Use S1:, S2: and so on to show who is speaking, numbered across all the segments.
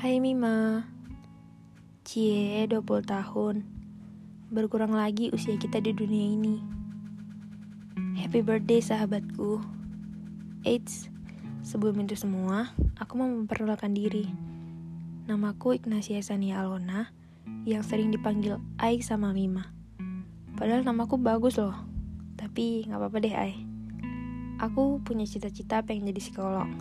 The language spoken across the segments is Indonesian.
S1: Hai Mima. Cie 20 tahun. Berkurang lagi usia kita di dunia ini. Happy birthday sahabatku. Eits Sebelum itu semua Aku mau memperkenalkan diri. Namaku Ignacia Sania Alona Yang sering dipanggil Ai sama Mima. Padahal namaku bagus loh Tapi gak apa-apa deh Ai. Aku punya cita-cita pengen jadi psikolog.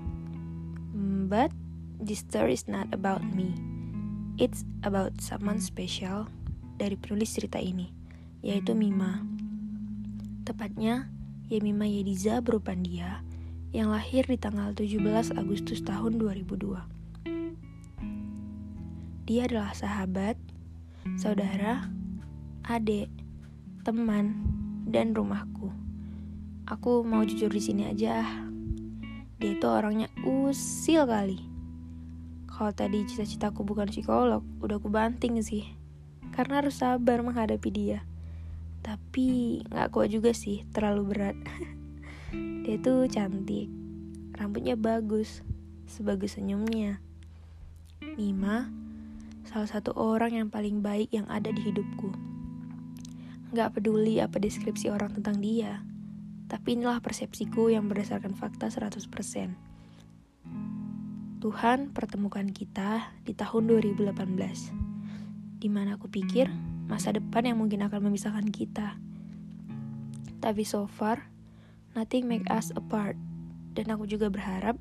S1: But this story is not about me. It's about someone special dari penulis cerita ini, yaitu Mima. Tepatnya, Yemima Yediza Berupandia yang lahir di tanggal 17 Agustus tahun 2002. Dia adalah sahabat, saudara, adik, teman, dan rumahku. Aku mau jujur di sini aja. Dia itu orangnya usil kali kalau tadi cita-citaku bukan psikolog, udah aku banting sih. Karena harus sabar menghadapi dia. Tapi gak kuat juga sih, terlalu berat. dia tuh cantik, rambutnya bagus, sebagus senyumnya. Mima, salah satu orang yang paling baik yang ada di hidupku. Gak peduli apa deskripsi orang tentang dia, tapi inilah persepsiku yang berdasarkan fakta 100%. Tuhan pertemukan kita di tahun 2018, di mana aku pikir masa depan yang mungkin akan memisahkan kita. Tapi so far, nothing make us apart. Dan aku juga berharap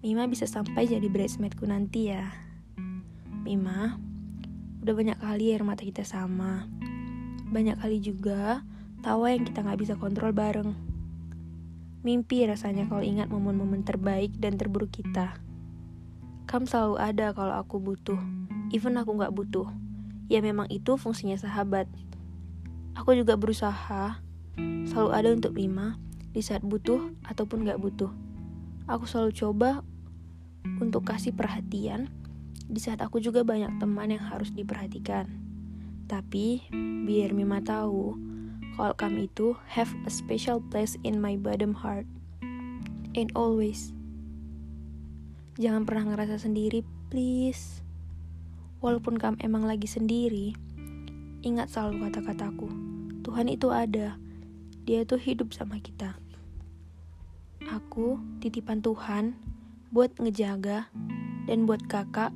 S1: Mima bisa sampai jadi bridesmaidku nanti ya. Mima, udah banyak kali air mata kita sama. Banyak kali juga tawa yang kita gak bisa kontrol bareng. Mimpi rasanya kalau ingat momen-momen terbaik dan terburuk kita. Kamu selalu ada kalau aku butuh, even aku gak butuh. Ya memang itu fungsinya sahabat. Aku juga berusaha selalu ada untuk Mima di saat butuh ataupun gak butuh. Aku selalu coba untuk kasih perhatian di saat aku juga banyak teman yang harus diperhatikan. Tapi biar Mima tahu kalau kamu itu have a special place in my bottom heart. And always. Jangan pernah ngerasa sendiri, please. Walaupun kamu emang lagi sendiri, ingat selalu kata-kataku. Tuhan itu ada. Dia itu hidup sama kita. Aku titipan Tuhan buat ngejaga dan buat kakak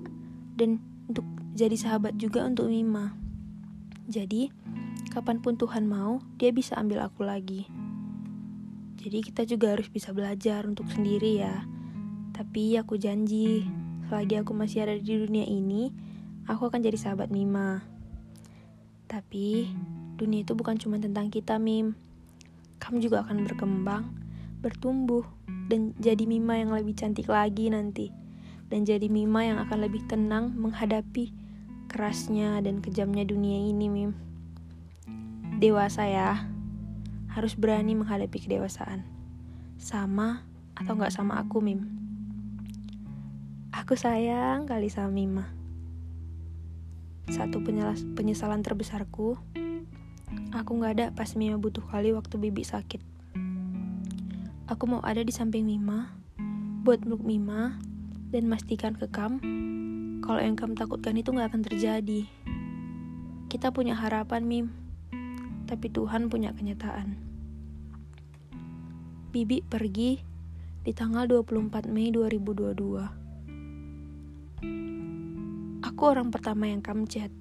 S1: dan untuk jadi sahabat juga untuk Mima. Jadi, kapan pun Tuhan mau, dia bisa ambil aku lagi. Jadi kita juga harus bisa belajar untuk sendiri ya tapi aku janji, selagi aku masih ada di dunia ini, aku akan jadi sahabat Mima. Tapi, dunia itu bukan cuma tentang kita, Mim. Kamu juga akan berkembang, bertumbuh, dan jadi Mima yang lebih cantik lagi nanti. Dan jadi Mima yang akan lebih tenang menghadapi kerasnya dan kejamnya dunia ini, Mim. Dewasa ya, harus berani menghadapi kedewasaan. Sama atau nggak sama aku, Mim. Aku sayang kali sama Mima. Satu penyesalan terbesarku, aku gak ada pas Mima butuh kali waktu bibi sakit. Aku mau ada di samping Mima, buat meluk Mima, dan memastikan ke Kam kalau yang kamu takutkan itu gak akan terjadi. Kita punya harapan, Mim, tapi Tuhan punya kenyataan. Bibi pergi di tanggal 24 Mei 2022. Aku orang pertama yang kamu chat.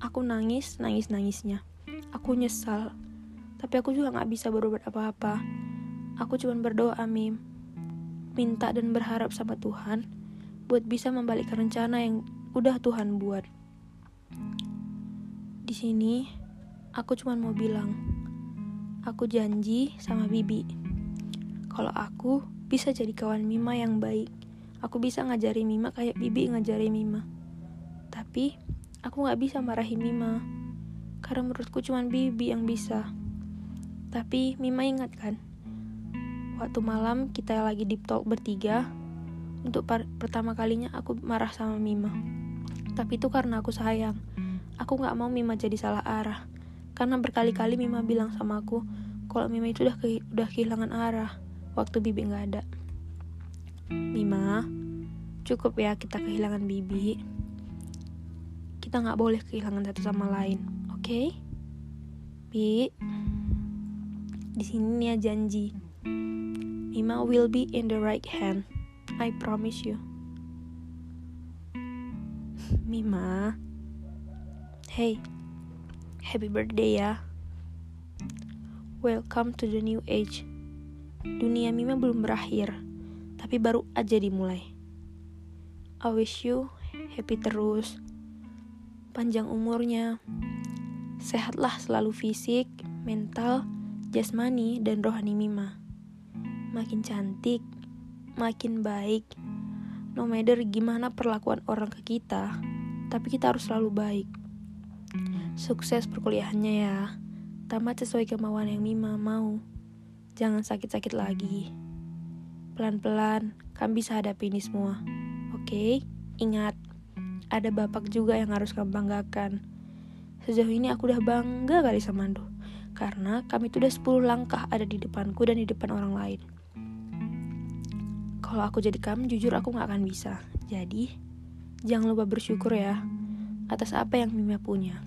S1: Aku nangis, nangis-nangisnya. Aku nyesal. Tapi aku juga gak bisa berbuat apa-apa. Aku cuma berdoa, Mim. Minta dan berharap sama Tuhan buat bisa membalikkan rencana yang udah Tuhan buat. Di sini, aku cuma mau bilang, aku janji sama Bibi. Kalau aku bisa jadi kawan Mima yang baik, aku bisa ngajari Mima kayak Bibi ngajari Mima. Tapi, aku gak bisa marahin Mima. Karena menurutku cuma Bibi yang bisa. Tapi, Mima ingat kan? Waktu malam kita lagi deep talk bertiga, untuk pertama kalinya aku marah sama Mima. Tapi itu karena aku sayang. Aku gak mau Mima jadi salah arah. Karena berkali-kali Mima bilang sama aku, kalau Mima itu udah, ke udah kehilangan arah waktu Bibi gak ada. Mima, Cukup ya kita kehilangan Bibi. Kita nggak boleh kehilangan satu sama lain, oke? Okay? Bi, di sini ya janji. Mima will be in the right hand. I promise you. Mima. Hey. Happy birthday ya. Welcome to the new age. Dunia Mima belum berakhir, tapi baru aja dimulai. I wish you happy terus. Panjang umurnya. Sehatlah selalu fisik, mental, jasmani, dan rohani Mima. Makin cantik, makin baik. No matter gimana perlakuan orang ke kita, tapi kita harus selalu baik. Sukses perkuliahannya ya. Tamat sesuai kemauan yang Mima mau. Jangan sakit-sakit lagi. Pelan-pelan, kamu bisa hadapi ini semua. Oke? Okay? Ingat, ada bapak juga yang harus kamu banggakan. Sejauh ini aku udah bangga kali sama Ando karena kami itu udah 10 langkah ada di depanku dan di depan orang lain. Kalau aku jadi kamu, jujur aku gak akan bisa. Jadi, jangan lupa bersyukur ya atas apa yang Mima punya.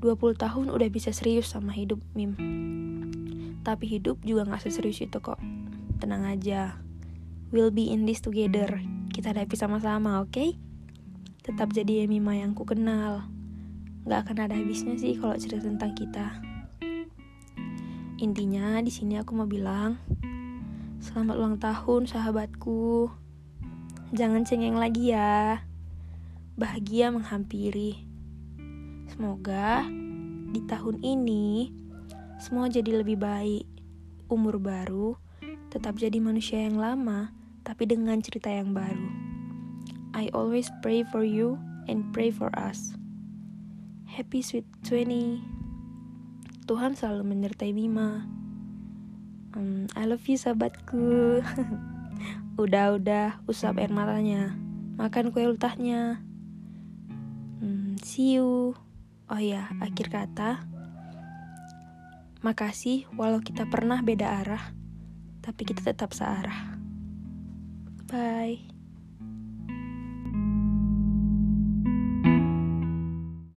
S1: 20 tahun udah bisa serius sama hidup Mim. Tapi hidup juga gak seserius itu kok. Tenang aja. We'll be in this together. Kita hadapi sama-sama, oke? Okay? Tetap jadi Mima yang ku kenal nggak akan ada habisnya sih kalau cerita tentang kita. Intinya di sini aku mau bilang, selamat ulang tahun sahabatku. Jangan cengeng lagi ya. Bahagia menghampiri. Semoga di tahun ini semua jadi lebih baik. Umur baru tetap jadi manusia yang lama, tapi dengan cerita yang baru. I always pray for you and pray for us. Happy Sweet 20 Tuhan selalu menyertai Bima. Um, I love you sahabatku. Udah-udah usap air matanya. Makan kue ultahnya. Um, See you. Oh ya, akhir kata. Makasih walau kita pernah beda arah Tapi kita tetap searah. Bye